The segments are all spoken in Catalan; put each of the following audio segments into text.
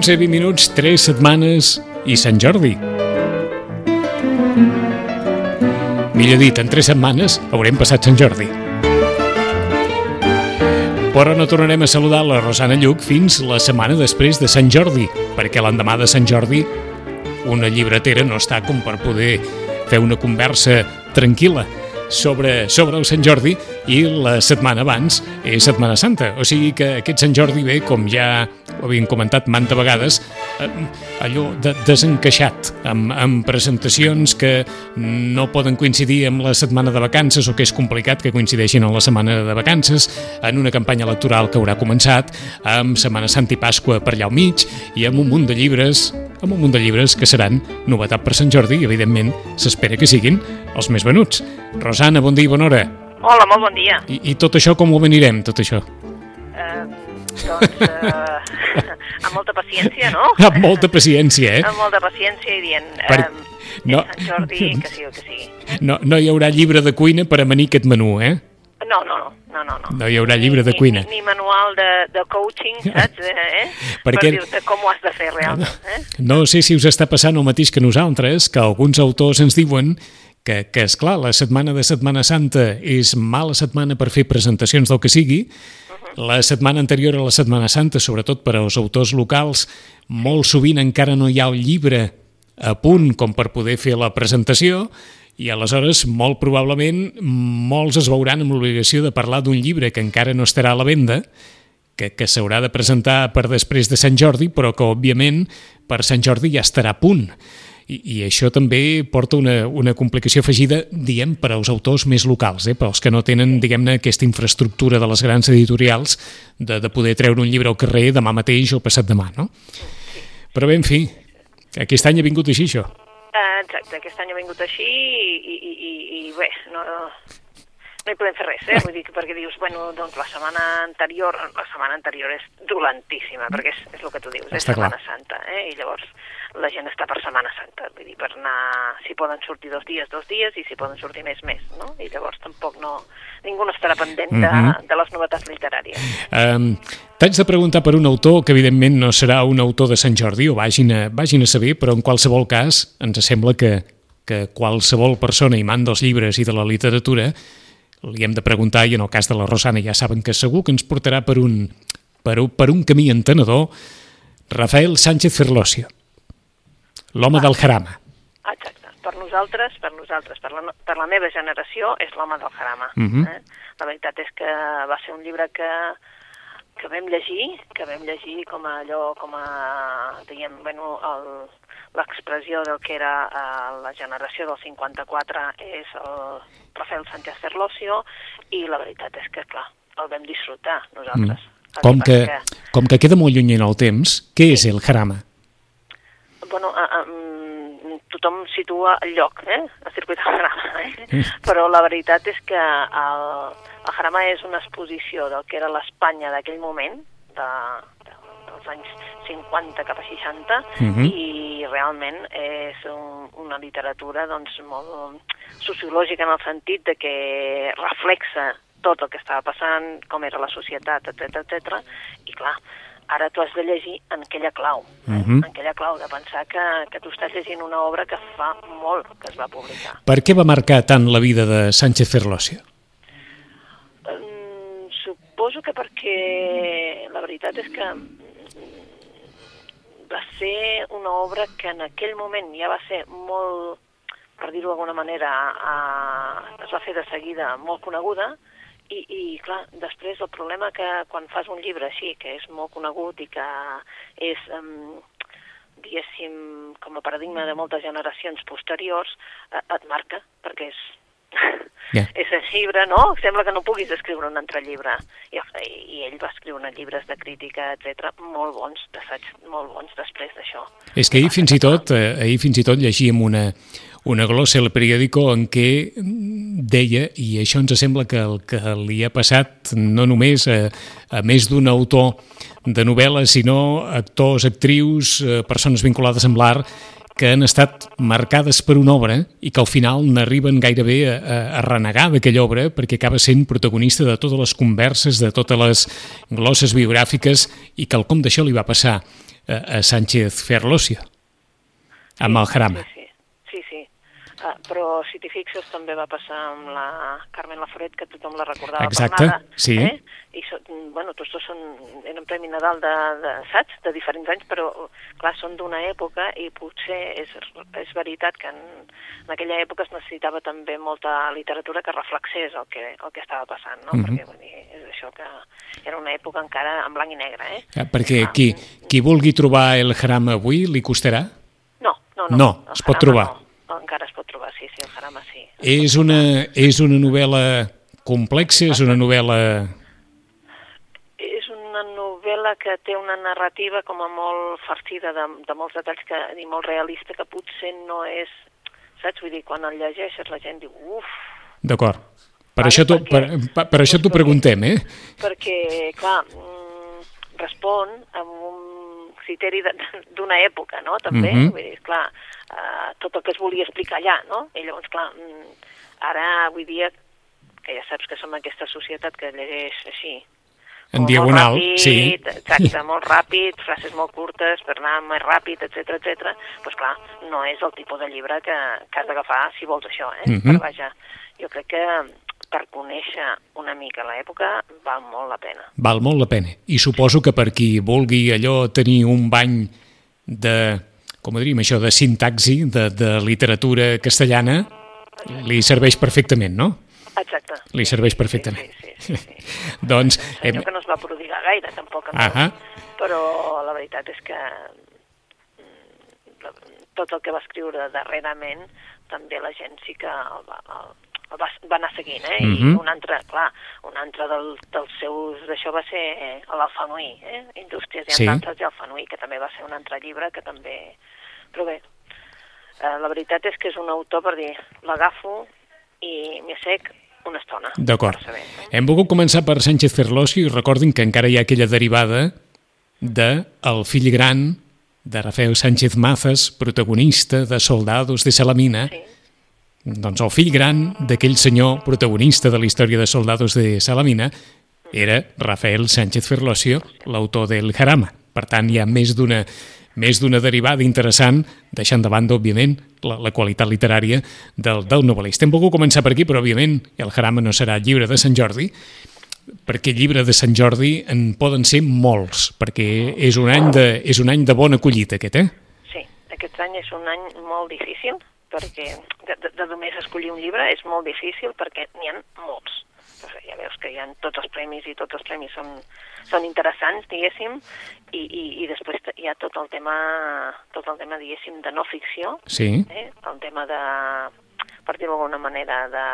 11 20 minuts, 3 setmanes i Sant Jordi. Millor dit, en 3 setmanes haurem passat Sant Jordi. Però no tornarem a saludar la Rosana Lluc fins la setmana després de Sant Jordi, perquè l'endemà de Sant Jordi una llibretera no està com per poder fer una conversa tranquil·la sobre, sobre el Sant Jordi i la setmana abans és Setmana Santa. O sigui que aquest Sant Jordi ve, com ja ho havíem comentat manta vegades, eh, allò de, desencaixat, amb, amb presentacions que no poden coincidir amb la setmana de vacances o que és complicat que coincideixin amb la setmana de vacances, en una campanya electoral que haurà començat, amb Setmana Santa i Pasqua per allà al mig i amb un munt de llibres amb un munt de llibres que seran novetat per Sant Jordi i, evidentment, s'espera que siguin els més venuts. Rosana, bon dia i bona hora. Hola, molt bon dia. I, i tot això com ho venirem, tot això? Eh, doncs, eh, amb molta paciència, no? Amb molta paciència, eh? Amb molta paciència i dient... Per- Eh, no. Sant Jordi, que sí o que sigui. No, no hi haurà llibre de cuina per amanir aquest menú, eh? No, no, no, no, no. no. No hi haurà llibre de cuina. Ni, ni manual de, de coaching, saps? Eh? Perquè- Per dir-te com ho has de fer realment. Eh? No sé si us està passant el mateix que nosaltres, que alguns autors ens diuen que, que és clar, la setmana de Setmana Santa és mala setmana per fer presentacions del que sigui, la setmana anterior a la Setmana Santa, sobretot per als autors locals, molt sovint encara no hi ha el llibre a punt com per poder fer la presentació i aleshores, molt probablement, molts es veuran amb l'obligació de parlar d'un llibre que encara no estarà a la venda, que, que s'haurà de presentar per després de Sant Jordi, però que, òbviament, per Sant Jordi ja estarà a punt. I, i això també porta una, una complicació afegida, diem, per als autors més locals, eh? per als que no tenen, diguem-ne, aquesta infraestructura de les grans editorials de, de poder treure un llibre al carrer demà mateix o passat demà, no? Però bé, en fi, aquest any ha vingut així, això. Eh, exacte, aquest any ha vingut així i, i, i, i, bé, no, no hi podem fer res, eh? Vull dir que perquè dius, bueno, doncs la setmana anterior, la setmana anterior és dolentíssima, perquè és, és el que tu dius, és Està clar. Setmana Santa, eh? I llavors la gent està per Setmana Santa, vull dir, per anar, si poden sortir dos dies, dos dies, i si poden sortir més, més, no? I llavors tampoc no, ningú no estarà pendent de, Mhm. de les novetats literàries. Um, T'haig de preguntar per un autor que evidentment no serà un autor de Sant Jordi, o vagin a, vagin a saber, però en qualsevol cas ens sembla que, que qualsevol persona imant dels llibres i de la literatura li hem de preguntar, i en el cas de la Rosana ja saben que segur que ens portarà per un, per, un- per un camí entenedor, Rafael Sánchez Ferlosio, l'home del jarama. Exacte. Per nosaltres, per nosaltres, per la, per la meva generació, és l'home del Jarama. Mhm. eh? La veritat és que va ser un llibre que, que vam llegir, que vam llegir com a allò, com a, diguem, bueno, l'expressió del que era eh, la generació del 54 és el Rafael Sánchez Ferlosio i la veritat és que, clar, el vam disfrutar nosaltres. El Com que, passa com que queda molt lluny en el temps, què és el jarama? Bueno, a, a, mm, tothom situa el lloc, eh? el circuit del Jarama, eh? però la veritat és que el, el Jarama és una exposició del que era l'Espanya d'aquell moment, de, de, dels anys 50 cap a 60, Mhm. i realment és un, una literatura doncs, molt sociològica en el sentit de que reflexa tot el que estava passant, com era la societat, etc etc. i clar, ara tu has de llegir en aquella clau, eh? Mhm. en aquella clau de pensar que, que tu estàs llegint una obra que fa molt que es va publicar. Per què va marcar tant la vida de Sánchez Ferlosio? Mm, suposo que perquè la veritat és que va ser una obra que en aquell moment ja va ser molt, per dir-ho d'alguna manera, eh, es va fer de seguida molt coneguda i, i clar, després el problema que quan fas un llibre així, que és molt conegut i que és, um, diguéssim, com a paradigma de moltes generacions posteriors, eh, et marca, perquè és, Ja. és el llibre, no? Sembla que no puguis escriure un altre llibre. I, i ell va escriure llibres de crítica, etc molt bons, d'assaigs molt bons després d'això. És que ahir fins i tot, eh, ahir fins i tot llegíem una, una glossa al periòdico en què deia, i això ens sembla que el que li ha passat no només a, a més d'un autor de novel·les, sinó actors, actrius, persones vinculades amb l'art, que han estat marcades per una obra i que al final n'arriben gairebé a, a, renegar d'aquella obra perquè acaba sent protagonista de totes les converses, de totes les glosses biogràfiques i que el com d'això li va passar a, a Sánchez Ferlosio, amb el Jarama. Sí, sí. sí. Uh, però si t'hi fixes també va passar amb la Carmen Laforet, que tothom la recordava Exacte, per nada. sí. Eh? I so, bueno, tots dos són, eren Premi Nadal de, de, saps? de diferents anys, però clar, són d'una època i potser és, és veritat que en, en aquella època es necessitava també molta literatura que reflexés el que, el que estava passant, no? Mhm. Perquè vull dir, és això que era una època encara en blanc i negre, eh? Eh, Perquè qui, qui vulgui trobar el Jarama avui li costarà? No, no, no. No, es pot Jarama trobar. No. Encara trobar, sí, sí, el Jarama sí. És una, és una novel·la complexa, és una novel·la... És una novel·la que té una narrativa com a molt farcida de, de molts detalls que, i molt realista que potser no és... Saps? Vull dir, quan el llegeixes la gent diu uf, D'acord. Per, Vale, això t'ho- per, per, per això t'ho preguntem, eh? perquè, clar, mm, respon amb un criteri d'una època, no?, també. Mhm. Vull dir, clar, eh, tot el que es volia explicar allà, no? I llavors, clar, mm, ara, avui dia, que ja saps que som aquesta societat que llegeix així, En com diagonal, molt ràpid, sí. Exacte, molt ràpid, frases molt curtes per anar més ràpid, etc etc. Doncs clar, no és el tipus de llibre que, que has d'agafar si vols això, eh? Mhm. Però vaja, jo crec que per conèixer una mica l'època val molt la pena. Val molt la pena. I suposo que per qui vulgui allò tenir un bany de, com ho diríem això, de sintaxi, de, de literatura castellana, li serveix perfectament, no? Exacte. Li serveix perfectament. Sí, sí, sí. sí, sí. doncs, Un hem, que no es va prodigar gaire, tampoc. Ahà. tot, Però la veritat és que mm, tot el que va escriure darrerament, també la gent sí que el va, el va, va anar seguint, eh? Mhm. I un altre, clar, un altre del, dels seus d'això va ser eh, l'Alfanuí, eh? Indústries i Sí. Andances i Alfanuí, que també va ser un altre llibre que també... Però bé, eh, la veritat és que és un autor per dir, l'agafo i m'hi assec una estona. D'acord. eh? Hem volgut començar per Sánchez Ferlosio i recordin que encara hi ha aquella derivada de el fill gran de Rafael Sánchez Mazas, protagonista de Soldados de Salamina, Sí. Doncs el fill gran d'aquell senyor protagonista de la història de Soldados de Salamina era Rafael Sánchez Ferlosio, l'autor del Jarama. Per tant, hi ha més d'una més d'una derivada interessant, deixant de banda, òbviament, la, la qualitat literària del, del novel·lista. Hem volgut començar per aquí, però, òbviament, el Jarama no serà llibre de Sant Jordi, perquè llibre de Sant Jordi en poden ser molts, perquè és un any de, és un any de bona collita, aquest, eh? Sí, aquest any és un any molt difícil, perquè de, de, de només escollir un llibre és molt difícil perquè n'hi ha molts. Ja veus que hi ha tots els premis i tots els premis són, són interessants, diguéssim, i, i, i després hi ha tot el tema, tot el tema, diguéssim, de no ficció, Sí. eh? el tema de, per dir-ho d'alguna manera, de,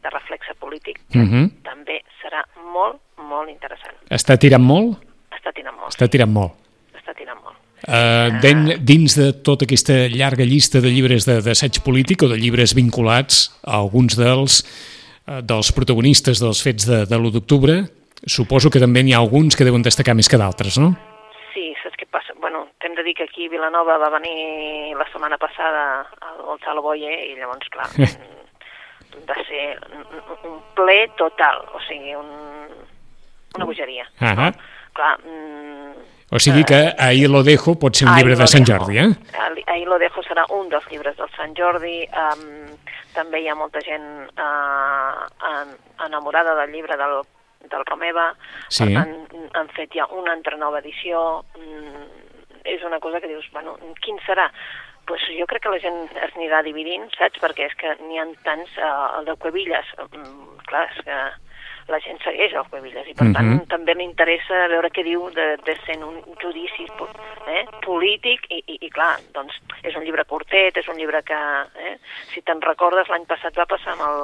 de reflexe polític, que Mhm. també serà molt, molt interessant. Està tirant molt? Està tirant molt, Està tirant molt. està tirant molt. Uh, den, dins de tota aquesta llarga llista de llibres de- d'assaig polític o de llibres vinculats a alguns dels, uh, dels protagonistes dels fets de, de l'1 d'octubre, suposo que també n'hi ha alguns que deuen destacar més que d'altres, no? Sí, saps què passa? Bueno, t'hem de dir que aquí a Vilanova va venir la setmana passada el Gonzalo Boye i llavors, clar, va ser un, ple total, o sigui, un, una bogeria. Ahà. Clar, mm, O sigui que Ahí lo dejo pot ser un Ahí llibre de Sant. Jordi, eh? Ahí- lo dejo serà un dels llibres del Sant Jordi. Um, també hi ha molta gent uh, en, enamorada del llibre del, del Romeva. Sí. Per tant, han fet ja una altra nova edició. Mm, és una cosa que dius, bueno, quin serà? pues jo crec que la gent es anirà dividint, saps? Perquè és que n'hi ha tants, uh, el de Cuevillas, mm, clar, és que la gent segueix el Cuevillas i per tant Mhm. també m'interessa veure què diu de, de sent un judici eh, polític i, i, i clar, doncs és un llibre curtet, és un llibre que, eh, si te'n recordes, l'any passat va passar amb el,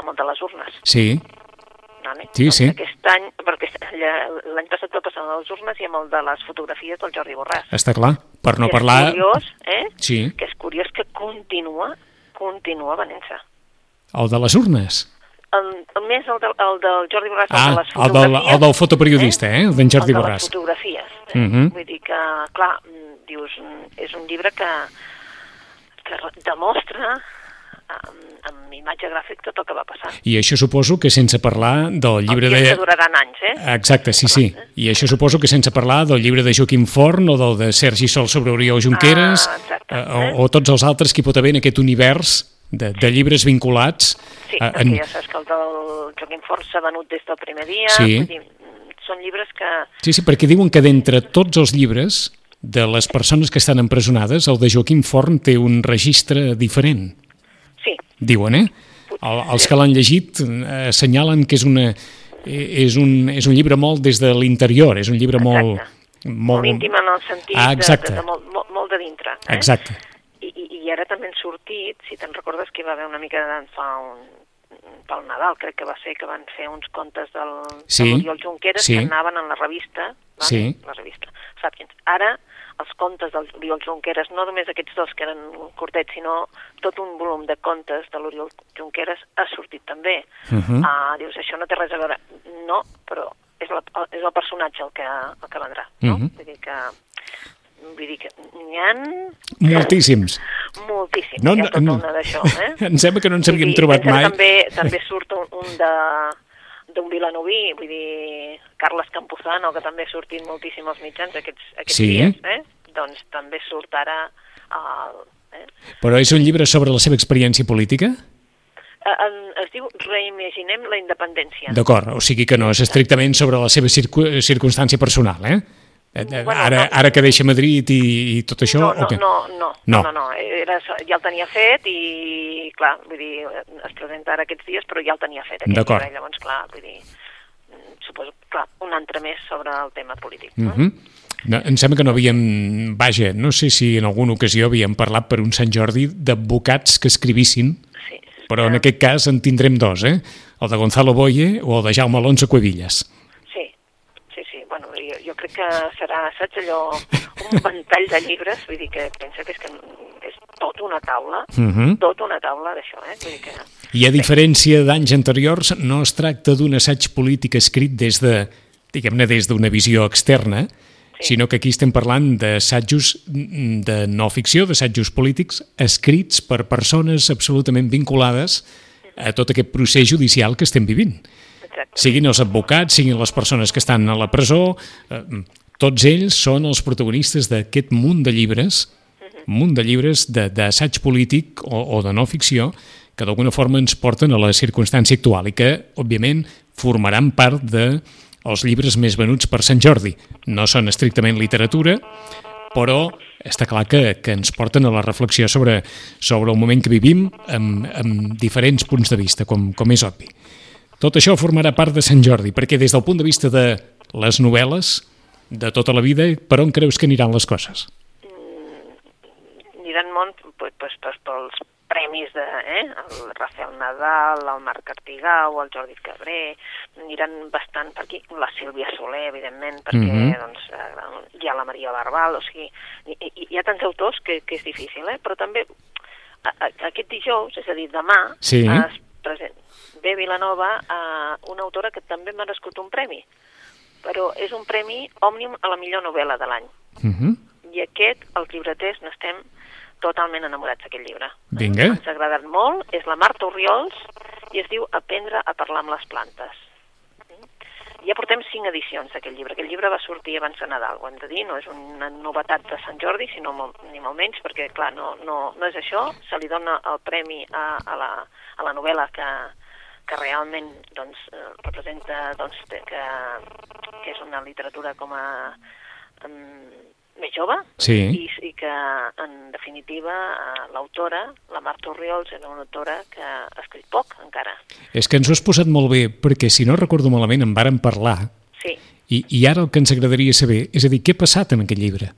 amb el de les urnes. Sí, Vale? Sí, doncs sí. Aquest any, perquè l'any passat va passar amb les urnes i amb el de les fotografies del Jordi Borràs. està clar. Per no Que parlar... És curiós, eh? Sí, Que és curiós que continua, continua venent-se. el de les urnes. El, el més el, de, el del Jordi Borràs, Ah, el de les el del, fotografies... el del fotoperiodista, eh? El d'en Jordi el de Borràs. les fotografies. Eh? Mhm. Vull dir que, clar, mm, dius, mm, és un llibre que, que demostra amb, amb imatge gràfic tot el que va passar. I això suposo que sense parlar del llibre de... que duraran anys, eh? Exacte, sí, sí. I això suposo que sense parlar del llibre de Joaquim Forn o del de Sergi Sol sobre Oriol Junqueras Ah, exacte, eh, o, eh? o tots els altres que hi pot haver en aquest univers de, de llibres vinculats. Sí, eh, perquè ja saps que el del Joaquim Fort s'ha venut des del primer dia. Sí. Vull dir, són llibres que... Sí, sí, perquè diuen que d'entre tots els llibres de les persones que estan empresonades, el de Joaquim Forn té un registre diferent, Sí, diuen, eh? El, els que l'han llegit eh, assenyalen que és, una, eh, és, un, és un llibre molt des de l'interior, és un llibre molt... Exacte. molt íntim en el sentit Ah, de, exacte. de, de molt, molt, molt de dintre. Eh? Exacte. I, ara també han sortit, si te'n recordes que hi va haver una mica de fa un, pel Nadal, crec que va ser, que van fer uns contes del, Sí, de l'Oriol Junqueras sí. que anaven en la revista, vale? Sí. la revista Sapiens. Ara, els contes del l'Oriol Junqueras, no només aquests dos que eren curtets, sinó tot un volum de contes de l'Oriol Junqueras ha sortit també. Uh -huh. Ah, dius, això no té res a veure. No, però és, la, és el personatge el que, el que vendrà, no? Mhm. Vull dir que vull dir que n'hi ha Moltíssims. moltíssims, No, no, hi ha tota no. una d'això, eh? Em sembla que no ens havíem dir, trobat mai. També, també surt un, un de d'un vilanoví, vull dir, Carles Campuzano, que també ha sortit moltíssim als mitjans aquests, aquests Sí. dies, eh? Doncs també surt ara el, eh? Però és un llibre sobre la seva experiència política? Eh, Es diu Reimaginem la independència. D'acord, o sigui que no és estrictament sobre la seva circu circumstància personal, eh? Eh, eh, Bueno, ara, no. ara que deixa Madrid i, i tot això, no, o no, què? no, no, No. no, no, no, era, ja el tenia fet i, clar, vull dir, es presenta ara aquests dies, però ja el tenia fet. D'acord. Llavors, clar, vull dir, mm, suposo, clar, un altre més sobre el tema polític. Uh no? -huh. no, em sembla que no havíem... Vaja, no sé si en alguna ocasió havíem parlat per un Sant Jordi d'advocats que escrivissin, Sí, però en que- aquest cas en tindrem dos, eh? El de Gonzalo Boye o el de Jaume Alonso Cuevillas. Sí, sí, sí, bueno, jo, jo crec que serà, saps, allò, un ventall de llibres, vull dir que pensa que és, que és tot una taula, Uh -huh. tot una taula d'això, eh? Vull dir que... I a diferència d'anys anteriors, no es tracta d'un assaig polític escrit des de, diguem-ne, des d'una visió externa, Sí. sinó que aquí estem parlant d'assajos mm, de no ficció, d'assajos polítics escrits per persones absolutament vinculades a tot aquest procés judicial que estem vivint. Exacte. Siguin els advocats, siguin les persones que estan a la presó, eh, tots ells són els protagonistes d'aquest munt de llibres, un munt de llibres de- d'assaig polític o, o de no ficció que d'alguna forma ens porten a la circumstància actual i que, òbviament, formaran part de els llibres més venuts per Sant Jordi. No són estrictament literatura, però està clar que, que ens porten a la reflexió sobre, sobre el moment que vivim amb, amb diferents punts de vista, com, com és obvi. Tot això formarà part de Sant Jordi, perquè des del punt de vista de les novel·les, de tota la vida, per on creus que aniran les coses? aniran molt pues, pues, pues, pels premis de eh? el Rafael Nadal, el Marc Artigau, el Jordi Cabré, aniran bastant per aquí, la Sílvia Soler, evidentment, perquè Mhm. doncs, eh, hi ha la Maria Barbal, o sigui, hi, hi ha tants autors que, que és difícil, eh? però també a, a, aquest dijous, és a dir, demà, Sí. es present, ve a Vilanova a una autora que també ha merescut un premi, però és un premi òmnium a la millor novel·la de l'any Uh -huh. i aquest, els llibreters, n'estem totalment enamorats d'aquest llibre. Vinga. Ens ha agradat molt, és la Marta Oriols i es diu Aprendre a parlar amb les plantes. Ja portem cinc edicions d'aquest llibre. Aquest llibre va sortir abans de Nadal, ho hem de dir, no és una novetat de Sant Jordi, sinó molt, ni molt menys, perquè, clar, no, no, no és això. Se li dona el premi a, a, la, a la novel·la que, que realment doncs, eh, representa doncs, que, que és una literatura com a um, més jove Sí. i, i que, en definitiva, eh, l'autora, la Marta Oriols, era una autora que ha escrit poc, encara. És que ens ho has posat molt bé, perquè si no recordo malament en vàrem parlar, Sí, i, i ara el que ens agradaria saber és a dir, què ha passat amb aquest llibre?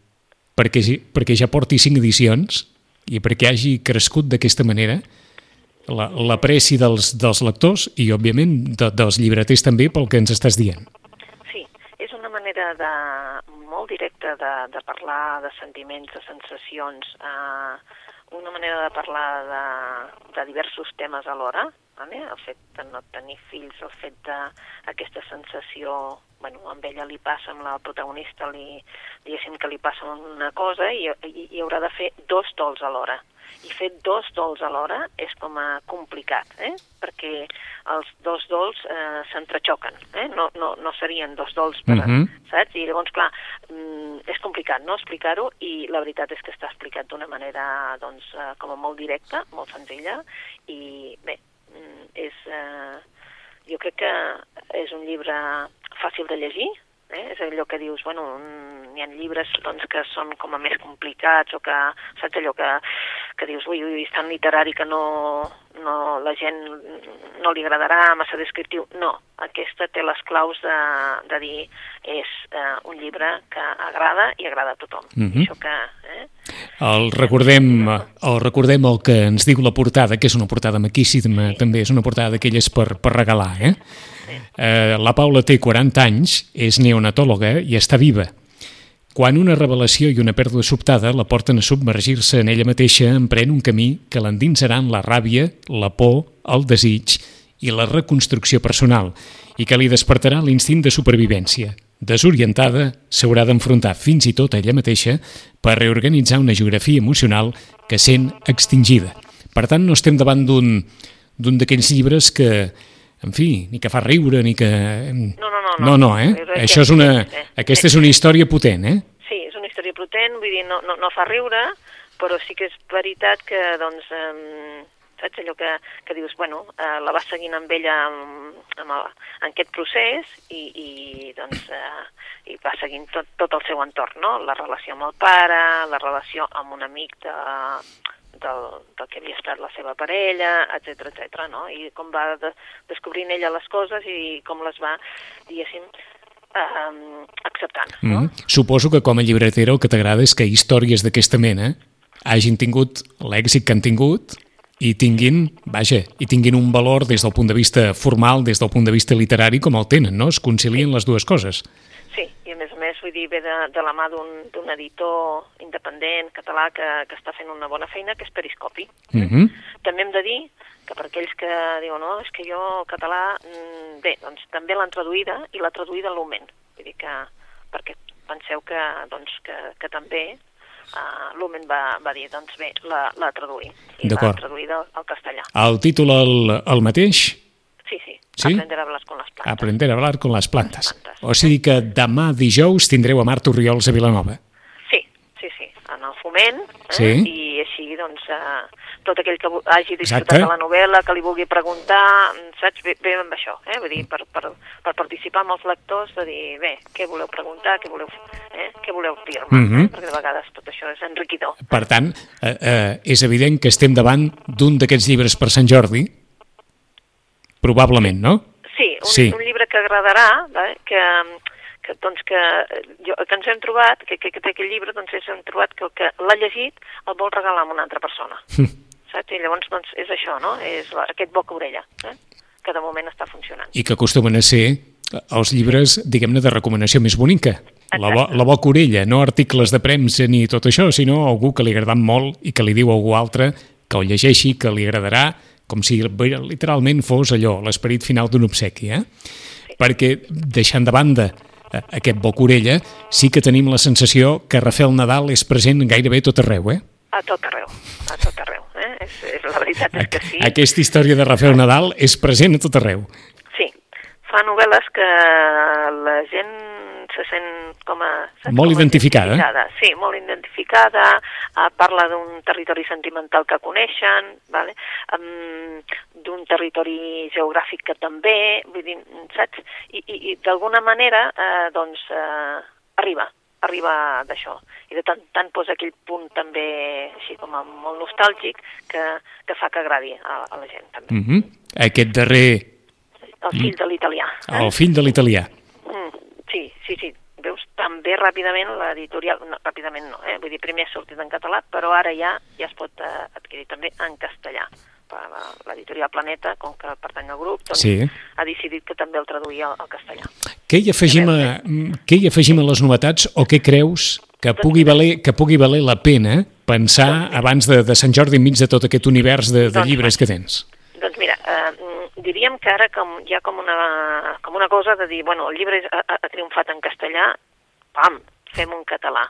Perquè, perquè ja porti cinc edicions i perquè hagi crescut d'aquesta manera la- l'apreci dels, dels lectors i, òbviament, de, dels llibreters també pel que ens estàs dient. sí. És una manera de, molt directa de, de parlar de sentiments, de sensacions, eh, una manera de parlar de, de diversos temes alhora, vale? el fet de no tenir fills, el fet d'aquesta sensació, bueno, amb ella li passa, amb la protagonista li, diguéssim que li passa una cosa i, i, i haurà de fer dos tols alhora. I fer dos dols alhora és com a complicat, eh? perquè els dos dols eh, s'entrechoquen, eh? no, no, no serien dos dols, per, uh Mhm. -huh. saps? I llavors, clar, mm, és complicat no explicar-ho i la veritat és que està explicat d'una manera doncs, eh, com a molt directa, molt senzilla i bé, mm, és, eh, jo crec que és un llibre fàcil de llegir, eh? és allò que dius, bueno, mm, hi ha llibres doncs, que són com a més complicats o que, saps allò que, que dius, ui, ui, és tan literari que no, no, la gent no li agradarà, massa descriptiu. No, aquesta té les claus de, de dir és eh, un llibre que agrada i agrada a tothom. Mhm. I això que... Eh? El recordem, el recordem el que ens diu la portada, que és una portada maquíssima, sí. també és una portada d'aquelles per, per regalar, eh? Eh, la Paula té 40 anys, és neonatòloga i està viva. Quan una revelació i una pèrdua sobtada la porten a submergir-se en ella mateixa, emprèn un camí que l'endinsarà en la ràbia, la por, el desig i la reconstrucció personal i que li despertarà l'instint de supervivència. Desorientada, s'haurà d'enfrontar fins i tot a ella mateixa per reorganitzar una geografia emocional que sent extingida. Per tant, no estem davant d'un d'aquells llibres que, en fi, ni que fa riure, ni que... No, no, no. No, no, eh? Jo crec Això és una... eh, Aquesta és una història potent, eh? Sí, és una història potent, vull dir, no, no, no fa riure, però sí que és veritat que, doncs, eh, saps allò que, que dius, bueno, eh, la vas seguint amb ella amb, amb el, en aquest procés i, i doncs, eh, i va seguint tot, tot el seu entorn, no? La relació amb el pare, la relació amb un amic de, del, del que havia estat la seva parella, etc etc. no? I com va de, descobrint ella les coses i com les va, diguéssim, eh, acceptant. Mm No? -hmm. Suposo que com a llibretera el que t'agrada és que històries d'aquesta mena hagin tingut l'èxit que han tingut i tinguin, vaja, i tinguin un valor des del punt de vista formal, des del punt de vista literari, com el tenen, no? Es concilien les dues coses. A més a més, vull dir, ve de, de la mà d'un editor independent català que, que està fent una bona feina, que és Periscopi. Mm -hmm. També hem de dir que per aquells que diuen, no, és que jo el català, mm, bé, doncs també l'han traduïda i l'ha traduïda a l'Ument. Vull dir que, perquè penseu que, doncs, que, que també uh, l'Ument va, va dir, doncs bé, la, la traduïm. I D'acord. traduïda al, al castellà. El títol el, el mateix? Sí, sí, Sí? aprender a hablar con las plantas. Aprender a hablar con les plantes. Plantes. O sigui que demà dijous tindreu a Marta Oriols a Vilanova. Sí, sí, sí, en el foment, eh? Sí. i així, doncs, eh, tot aquell que hagi disfrutat Exacte. de la novel·la, que li vulgui preguntar, mm, saps, ve, ve amb això, eh? vull dir, per, per, per participar amb els lectors, de dir, bé, què voleu preguntar, què voleu, eh? què voleu dir-me, Mhm. eh? perquè de vegades tot això és enriquidor. Per tant, eh, eh, és evident que estem davant d'un d'aquests llibres per Sant Jordi, probablement, no? Sí, un, Sí. un llibre que agradarà, eh? que, que, doncs, que, jo, que ens hem trobat, que, que, que té aquest llibre, doncs és, hem trobat que el que l'ha llegit el vol regalar a una altra persona. Saps? I llavors doncs, és això, no? És la, aquest boca-orella, eh? que de moment està funcionant. I que acostumen a ser eh, els llibres, diguem-ne, de recomanació més bonica. La, bo, la boca orella, no articles de premsa ni tot això, sinó algú que li agradat molt i que li diu a algú altre que el llegeixi, que li agradarà, com si literalment fos allò, l'esperit final d'un obsequi. Eh? Perquè, deixant de banda eh, aquest boca orella, sí que tenim la sensació que Rafael Nadal és present gairebé tot arreu, eh? A tot arreu, a tot arreu. Eh? És, és, la veritat és que sí. Aquesta història de Rafael Nadal és present a tot arreu. Sí, fa novel·les que la gent se sent com a... Molt Com a identificada. Sí, molt identificada, uh, parla d'un territori sentimental que coneixen, vale? um, d'un territori geogràfic que també, vull dir, saps? I, i, i d'alguna manera, uh, doncs, uh, arriba, arriba d'això. I de tant, tant posa aquell punt també així com a molt nostàlgic que, que fa que agradi a, a la gent també. Mm -hmm. Aquest darrer, El fill de l'italià. eh? el fill de l'italià. Mm, sí, sí, sí. Veus, també ràpidament l'editorial, no, ràpidament no, eh? vull dir, primer ha sortit en català, però ara ja ja es pot eh, adquirir també en castellà. L'editorial Planeta, com que pertany al grup, doncs Sí. ha decidit que també el traduïa al, al castellà. Què hi afegim a, què hi afegim a les novetats o què creus que pugui valer, que pugui valer la pena pensar abans de, de Sant Jordi enmig de tot aquest univers de, de Doncs llibres que tens? Doncs mira, eh, diríem que ara com, hi ha com una, com una cosa de dir, bueno, el llibre ha, ha triomfat en castellà, pam, fem un català.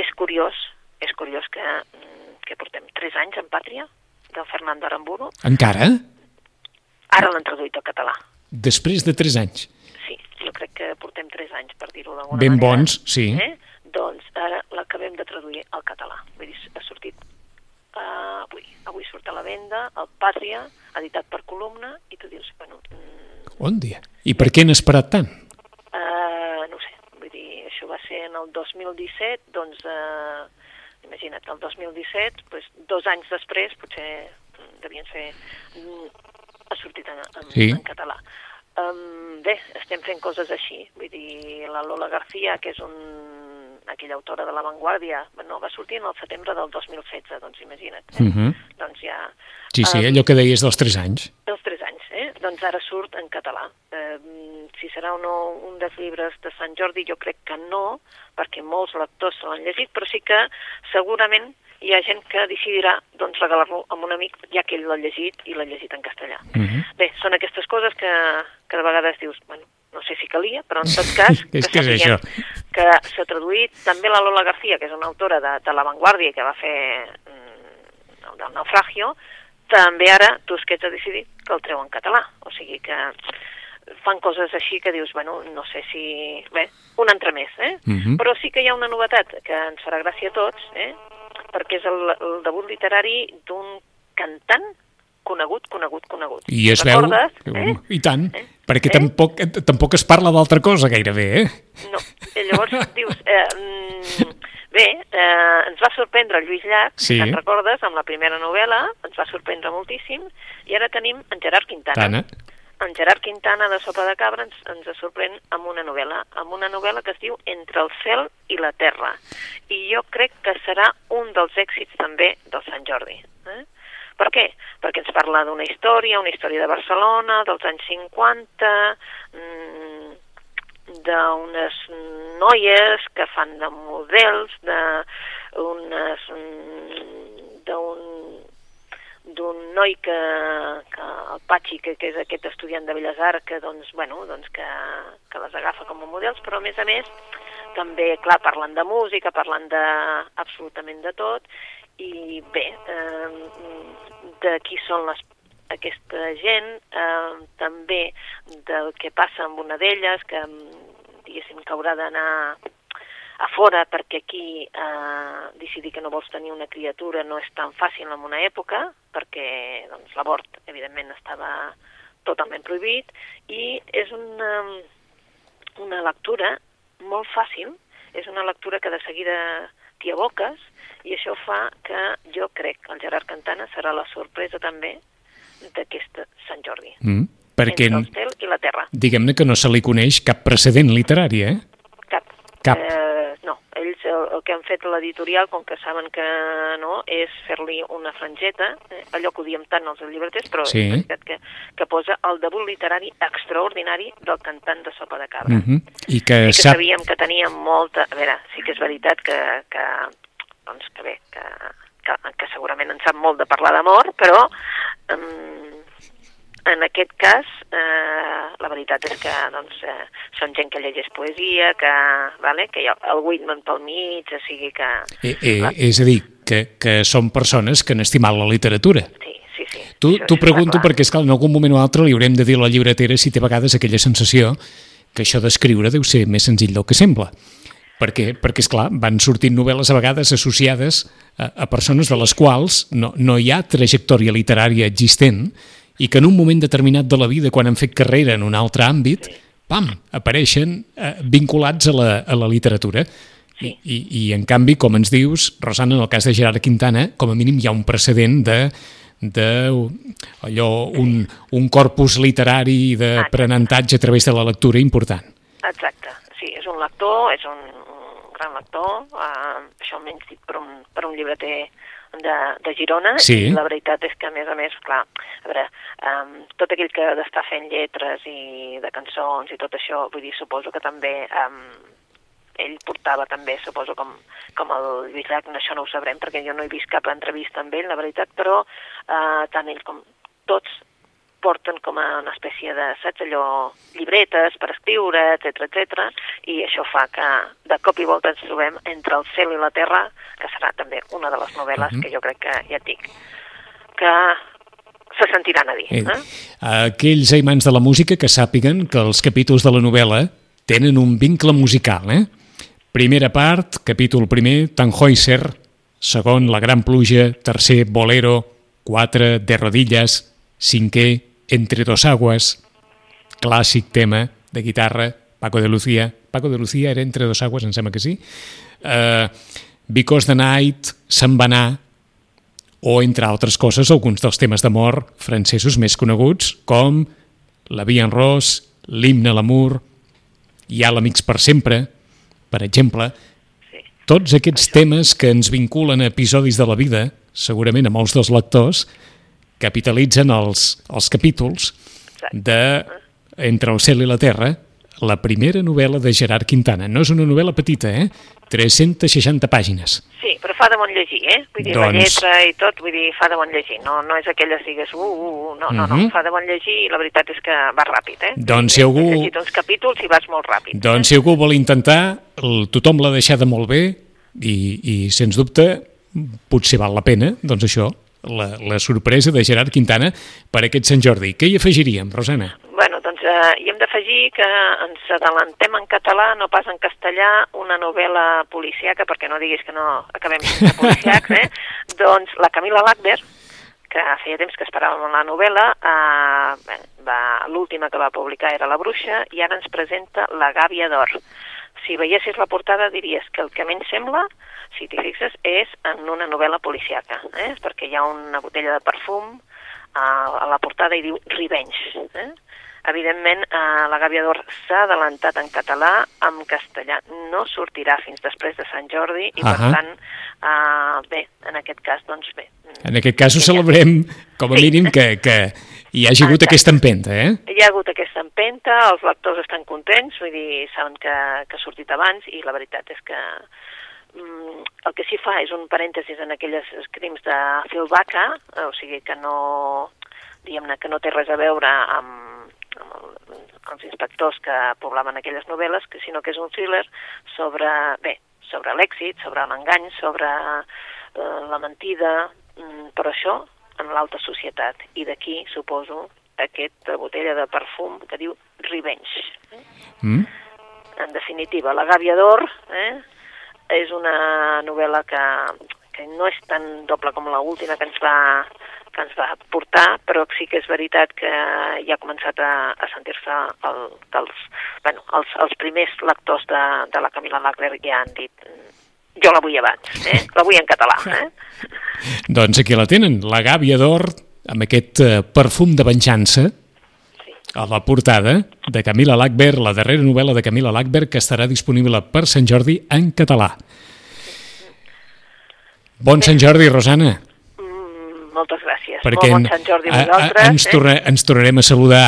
És curiós, és curiós que, mm, que portem 3 anys en Pàtria, del Fernando Aramburu. Encara? Ara l'han traduït al català. Després de 3 anys. Sí, jo crec que portem 3 anys, per dir-ho d'alguna Ben manera. bons, sí. Eh? Doncs ara l'acabem de traduir al català. Vull dir, ha sortit uh, avui. Avui surt a la venda, el Pàtria, editat per columna, i tu dius, bueno, mm, Bon dia. I per què han esperat tant? uh, no sé, vull dir, això va ser en el 2017, doncs, uh, imagina't, el 2017, doncs, dos anys després, potser mm, devien ser... mm, ha sortit en, en, Sí. en català. Um, bé, estem fent coses així, vull dir, la Lola García, que és un, aquella autora de l'avantguàrdia, no, va sortir en el setembre del 2016, doncs imagina't. Eh? Mhm. Doncs ja... Sí, sí, um, allò que deies dels 3 anys. dels 3 anys, eh? Doncs ara surt en català. Eh, si serà o no un dels llibres de Sant Jordi, jo crec que no, perquè molts lectors se l'han llegit, però sí que segurament hi ha gent que decidirà doncs, regalar-lo a un amic, ja que ell l'ha llegit i l'ha llegit en castellà. Mhm. Bé, són aquestes coses que, que de vegades dius, bueno, no sé si calia, però en tot cas... Que és sapiguem això. Que s'ha traduït també la Lola García, que és una autora de, de l'avantguàrdia que va fer mm, el del naufragio, també ara Tusquets ha decidit que el treu en català. O sigui que fan coses així que dius, bueno, no sé si... Bé, un altre més, eh? Mhm. Però sí que hi ha una novetat que ens farà gràcia a tots, eh? perquè és el, el debut literari d'un cantant conegut, conegut, conegut. I es veu... Recordes? Eh? I tant, Eh? perquè Eh? tampoc, eh, tampoc es parla d'altra cosa gairebé, eh? No, i llavors dius, eh, mm, bé, eh, ens va sorprendre el Lluís Llach, Sí. te'n recordes, amb la primera novel·la, ens va sorprendre moltíssim, i ara tenim en Gerard Quintana. Tana. En Gerard Quintana de Sopa de Cabra ens, ens sorprèn amb una novel·la, amb una novel·la que es diu Entre el cel i la terra. I jo crec que serà un dels èxits també del Sant Jordi. Eh? Per què? Perquè ens parla d'una història, una història de Barcelona, dels anys 50, mm, d'unes noies que fan de models, d'unes... mm, d'un d'un noi que, que el Patxi, que, que és aquest estudiant de Belles Arts, que, doncs, bueno, doncs que, que les agafa com a models, però a més a més també, clar, parlant de música, parlant de absolutament de tot, i bé, eh, de qui són les aquesta gent, eh, també del que passa amb una d'elles, que diguéssim que haurà d'anar a fora perquè aquí eh, decidir que no vols tenir una criatura no és tan fàcil en una època, perquè doncs, l'abort evidentment estava totalment prohibit, i és una, una lectura molt fàcil, és una lectura que de seguida t'hi i això fa que jo crec que el Gerard Cantana serà la sorpresa també d'aquest Sant Jordi. Mm. Perquè, Entre el cel i la terra. diguem-ne que no se li coneix cap precedent literari, eh? Cap. Cap. Eh, no, ells el, el que han fet a l'editorial, com que saben que no, és fer-li una frangeta, eh, allò que ho diem tant els llibreters, però Sí. és veritat que, que posa el debut literari extraordinari del cantant de Sopa de Cabra. Mm -hmm. I que Sí que sap... sabíem que tenia molta... A veure, sí que és veritat que, que doncs que bé, que, que, que segurament en sap molt de parlar d'amor, però um, en aquest cas eh, la veritat és que doncs, eh, són gent que llegeix poesia, que, vale, que hi ha el Whitman pel mig, o sigui que... Eh, eh, és a dir, que, que són persones que han estimat la literatura. Sí, sí, sí. Tu, t'ho pregunto clar. perquè, esclar, en algun moment o altre li haurem de dir a la llibretera si té a vegades aquella sensació que això d'escriure deu ser més senzill del que sembla. Perquè, perquè esclar, van sortint novel·les a vegades associades a, a persones de les quals no, no hi ha trajectòria literària existent i que en un moment determinat de la vida, quan han fet carrera en un altre àmbit, pam, apareixen eh, vinculats a la, a la literatura. I, i, I, en canvi, com ens dius, Rosana, en el cas de Gerard Quintana, com a mínim hi ha un precedent de, de allò, un, un corpus literari d'aprenentatge a través de la lectura important. Exacte, sí, és un lector, és un, un gran lector, eh, això almenys dit per un, per un llibreter de, de Girona, Sí. i la veritat és que, a més a més, clar, a veure, um, tot aquell que està fent lletres i de cançons i tot això, vull dir, suposo que també um, ell portava també, suposo, com, com el Lluís Llach, això no ho sabrem, perquè jo no he vist cap entrevista amb ell, la veritat, però uh, tant ell com tots porten com a una espècie de, saps, allò, llibretes per escriure, etc etc. i això fa que de cop i volta ens trobem entre el cel i la terra, que serà també una de les novel·les uh -huh. que jo crec que, ja et dic, que se sentiran a dir. Eh? Eh? Aquells aimants de la música que sàpiguen que els capítols de la novel·la tenen un vincle musical, eh? Primera part, capítol primer, Tannhäuser, segon, La gran pluja, tercer, Bolero, quatre, De rodillas, cinquè, Entre dos aguas, clàssic tema de guitarra, Paco de Lucía. Paco de Lucía era Entre dos aguas, em sembla que sí. Uh, Because the Night, Se'n va anar, o, entre altres coses, alguns dels temes d'amor francesos més coneguts, com La Via en Ros, l'himne a l'amor, Hi ha l'Amics per sempre, per exemple. Tots aquests temes que ens vinculen a episodis de la vida, segurament a molts dels lectors, capitalitzen els, els capítols de Entre el cel i la terra, la primera novel·la de Gerard Quintana. No és una novel·la petita, eh? 360 pàgines. Sí, però fa de bon llegir, eh? Vull dir, doncs... la lletra i tot, vull dir, fa de bon llegir. No, no és aquelles, digues, uh, uh, uh, no, no, uh -huh. no, mhm. fa de bon llegir i la veritat és que va ràpid, eh? Doncs si algú... Has llegit uns capítols i vas molt ràpid. Doncs eh? si algú vol intentar, el, tothom l'ha deixada molt bé i, i, sens dubte, potser val la pena, doncs això, la, la sorpresa de Gerard Quintana per aquest Sant Jordi. Què hi afegiríem, Rosana? Bueno, doncs eh, hi hem d'afegir que ens adelantem en català, no pas en castellà, una novel·la policiaca, perquè no diguis que no acabem sense policiacs, eh? doncs la Camila Lackberg, que feia temps que esperàvem la novel·la, eh, l'última que va publicar era La bruixa, i ara ens presenta La gàbia d'or. Si veiessis la portada diries que el que menys sembla si t'hi fixes, és en una novel·la policiaca, eh? perquè hi ha una botella de perfum a, a la portada i diu Revenge. Eh? Evidentment, eh, la Gàbia d'Or s'ha adelantat en català, en castellà no sortirà fins després de Sant Jordi i, uh -huh. per tant, eh, bé, en aquest cas, doncs bé. En aquest cas ho celebrem, com a mínim, que, que hi hagi hagut Exacte. aquesta empenta, eh? Hi ha hagut aquesta empenta, els lectors estan contents, vull dir, saben que, que ha sortit abans i la veritat és que mm, el que sí fa és un parèntesis en aquelles crims de Phil Baca, eh, o sigui que no, diguem-ne, que no té res a veure amb, amb el, els inspectors que poblaven aquelles novel·les, que, sinó que és un thriller sobre, bé, sobre l'èxit, sobre l'engany, sobre eh, la mentida, mm, però això en l'alta societat. I d'aquí, suposo, aquesta botella de perfum que diu Revenge. Mm. En definitiva, la gàbia d'or, eh, és una novel·la que, que no és tan doble com la última que ens va que ens va portar, però sí que és veritat que ja ha començat a, a sentir-se el, dels, bueno, els, els primers lectors de, de la Camila Lackler ja han dit jo la vull abans, eh? la vull en català. Eh? doncs aquí la tenen, la gàbia d'or, amb aquest eh, perfum de venjança, a la portada de Camila Lackberg, la darrera novel·la de Camila Lackberg, que estarà disponible per Sant Jordi en català. Bon Sant Jordi, Rosana. Mm, moltes gràcies. Perquè Molt bon Sant Jordi a vosaltres. Ens, eh? torna, ens tornarem a saludar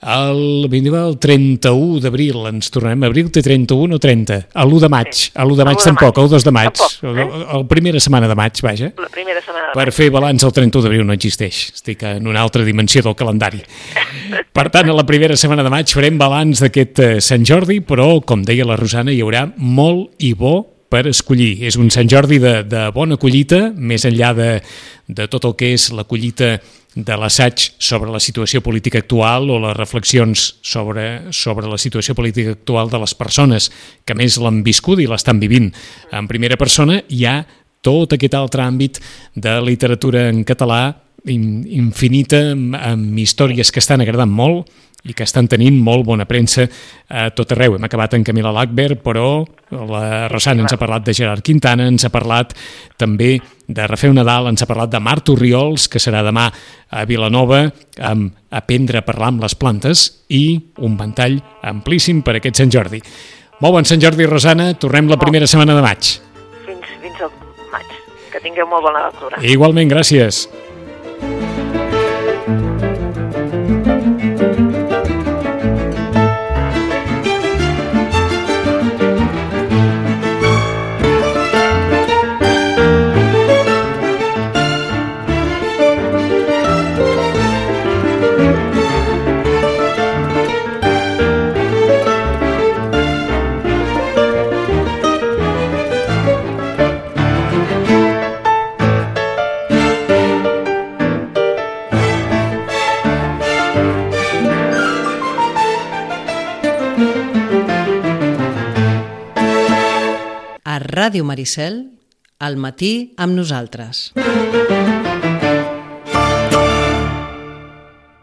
el, el 31 d'abril, ens tornem. Abril té 31 o 30? L'1 de maig. Sí. L'1 de maig tampoc, el 2 de maig. Tampoc, eh? el, primera setmana de maig, vaja. La primera setmana de maig. Per fer balanç el 31 d'abril no existeix. Estic en una altra dimensió del calendari. per tant, a la primera setmana de maig farem balanç d'aquest eh, Sant Jordi, però, com deia la Rosana, hi haurà molt i bo per escollir. És un Sant Jordi de, de bona collita, més enllà de, de tot el que és la collita de l'assaig sobre la situació política actual o les reflexions sobre, sobre la situació política actual de les persones que més l'han viscut i l'estan vivint. En primera persona, hi ha tot aquest altre àmbit de literatura en català infinita, amb, amb històries que estan agradant molt i que estan tenint molt bona premsa a tot arreu. Hem acabat en Camila Lackberg, però la Rosana ens ha parlat de Gerard Quintana, ens ha parlat també de Rafael Nadal, ens ha parlat de Marta Oriols, que serà demà a Vilanova, amb Aprendre a parlar amb les plantes i un ventall amplíssim per aquest Sant Jordi. Molt bon Sant Jordi, Rosana. Tornem la primera setmana de maig. Fins, fins al maig. Que tingueu molt bona lectura. Igualment, gràcies. Ràdio Maricel, al matí amb nosaltres.